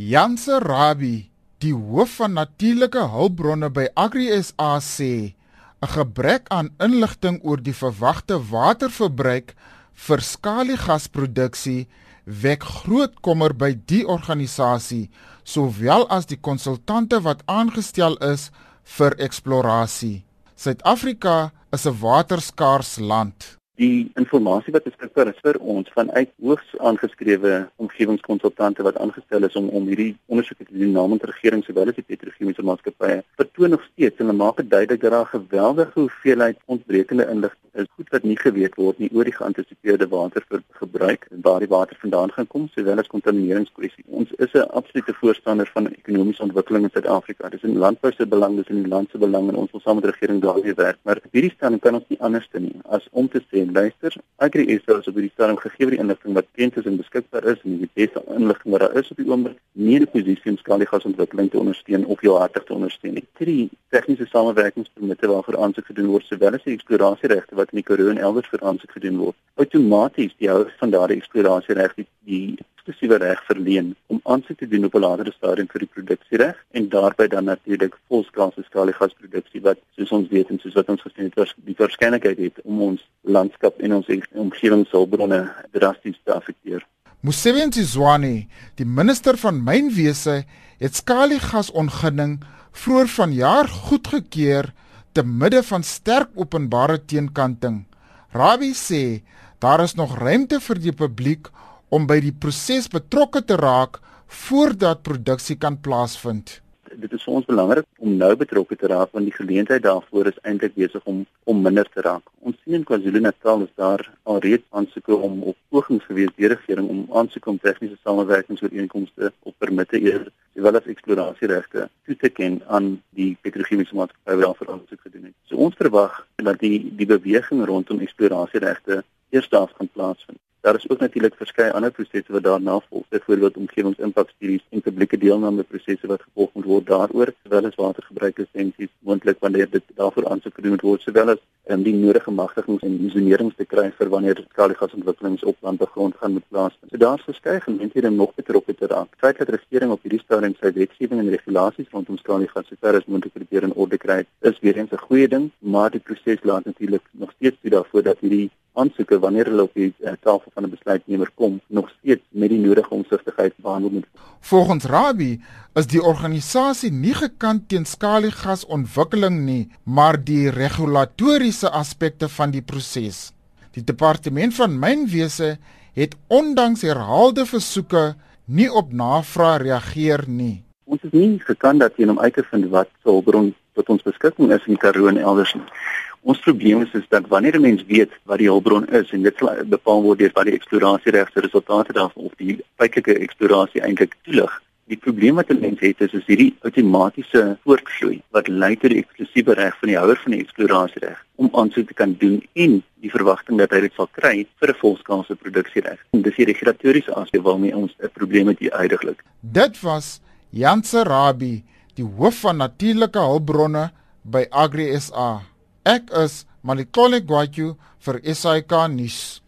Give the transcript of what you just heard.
Janse Rabbi, die hoof van natuurlike hulpbronne by Agri SA sê, 'n gebrek aan inligting oor die verwagte waterverbruik vir skaliegasproduksie wek groot kommer by die organisasie sowel as die konsultante wat aangestel is vir eksplorasie. Suid-Afrika is 'n waterskaars land die inligting wat beskikbaar is vir ons vanuit hoogs aangeskrewe omgewingskonsultante wat aangestel is om om hierdie ondersoeke te doen namens regering sowel as die petrochemiese maatskappye vertoon nog steeds en hulle maak dit duidelik dat daar 'n geweldige hoeveelheid ontbrekende inligting is goed wat nie geweet word nie oor die geantisipeerde watergebruik en waar die water vandaan gaan kom sowel as kontamineringskwessie. Ons is 'n absolute voorstander van ekonomiese ontwikkeling in Suid-Afrika. Dit is in landbou se belang, dit is in die land se belang en ons wil saam met regering daaroor werk. Maar hierdie stelling kan ons nie anders doen as om te sê luister, Agri SA is op hierdie stadium gegee die inligting wat bekend is en beskikbaar is en die beste inligting wat daar is op die oomblik, nie die posisie om skaliegasontwikkeling te ondersteun of jou hartig te ondersteun nie. Drie tegniese samewerkingspermitte waarvoor aansoek gedoen word, sowel as die eksplorasieregte wat in die Karoo en elders vir aansoek gedoen word. Outomaties die hou van daardie eksplorasiereg die, die eksklusiewe reg verleen om aansoek te doen op 'n latere stadium vir die produksiereg en daarbey dan natuurlik volskaalse skaliegasproduksie wat soos ons weet en soos wat ons gesien het was die waarskynlikheid het om ons landskap en ons omgewingshulpbronne drasties te affekteer. Musebenzi Zwane, die minister van mynwese, het skaliegasontginning vroeër vanjaar goedgekeur te midde van sterk openbare teenkanting. Rabbi sê daar is nog ruimte vir die publiek om by die proses betrokke te raak voordat produksie kan plaasvind. Dit is vir ons belangrik om nou betrokke te raak want die geleentheid daarvoor is eintlik besig om om minder te raak. Ons sien in KwaZulu-Natal is daar alreeds aansoeke om op pogings gewees deur die regering om aansoeke om tegniese samewerkingsooreenkomste op permitte eers sowel as eksplorasieregte toe te ken aan die petrochemiese maatskappye wat daarvoor aansoek gedoen het. So ons verwag dat die die beweging rondom eksplorasieregte eers daar gaan plaasvind. Daar is ook natuurlik verskeie ander prosesse wat daarna volg, byvoorbeeld omgewingsimpakstudies en publieke deelname prosesse wat gevolg moet word daaroor, sowel as watergebruiklisensies moontlik wanneer dit daarvoor aansoek gedoen moet word, sowel as um, die nodige magtigings en insonerings te kry vir wanneer skaliegasontwikkelings op landbegrond gaan moet plaasvind. So daar is verskeie geleenthede om nog betrokke te raak. Feit dat regering op hierdie stadium sy wetgewing en regulasies rondom skaliegas sover as moontlik probeer in orde kry, is weer eens 'n goeie ding, maar die proses laat natuurlik nog steeds toe daarvoor dat hierdie aansoeke wanneer hulle op die uh, tafel van 'n besluitnemer kom nog steeds met die nodige omsigtigheid behandel moet. Volgens Rabbi is die organisasie nie gekant teen skaliegasontwikkeling nie, maar die regulatoriese aspekte van die proses. Die departement van mynwese het ondanks herhaalde versoeke nie op navraag reageer nie. Ons is nie gekant dat teen om uit te vind wat hulpbron tot ons beskikking is in Karoo en elders nie. Ons probleem is, is dat wanneer 'n mens weet wat die hulpbron is en dit sal bepaal word deur wat die eksplorasieregte resultate daarvan of die feitelike eksplorasie eintlik toelig. Die probleem wat 'n mens het is is hierdie outomatiese voortvloei wat lei tot die eksklusiewe reg van die houer van die eksplorasiereg om aansoek te kan doen en die verwagting dat hy dit sal kry vir 'n volskaalse produksiereg. Dis die regulatoriese aspek waarmee ons 'n probleem het hier uitdruklik. Dit was Janse Rabbi, die hoof van natuurlike hulpbronne by Agri SA. Ek is Malikole Gwatyu vir SAK nuus.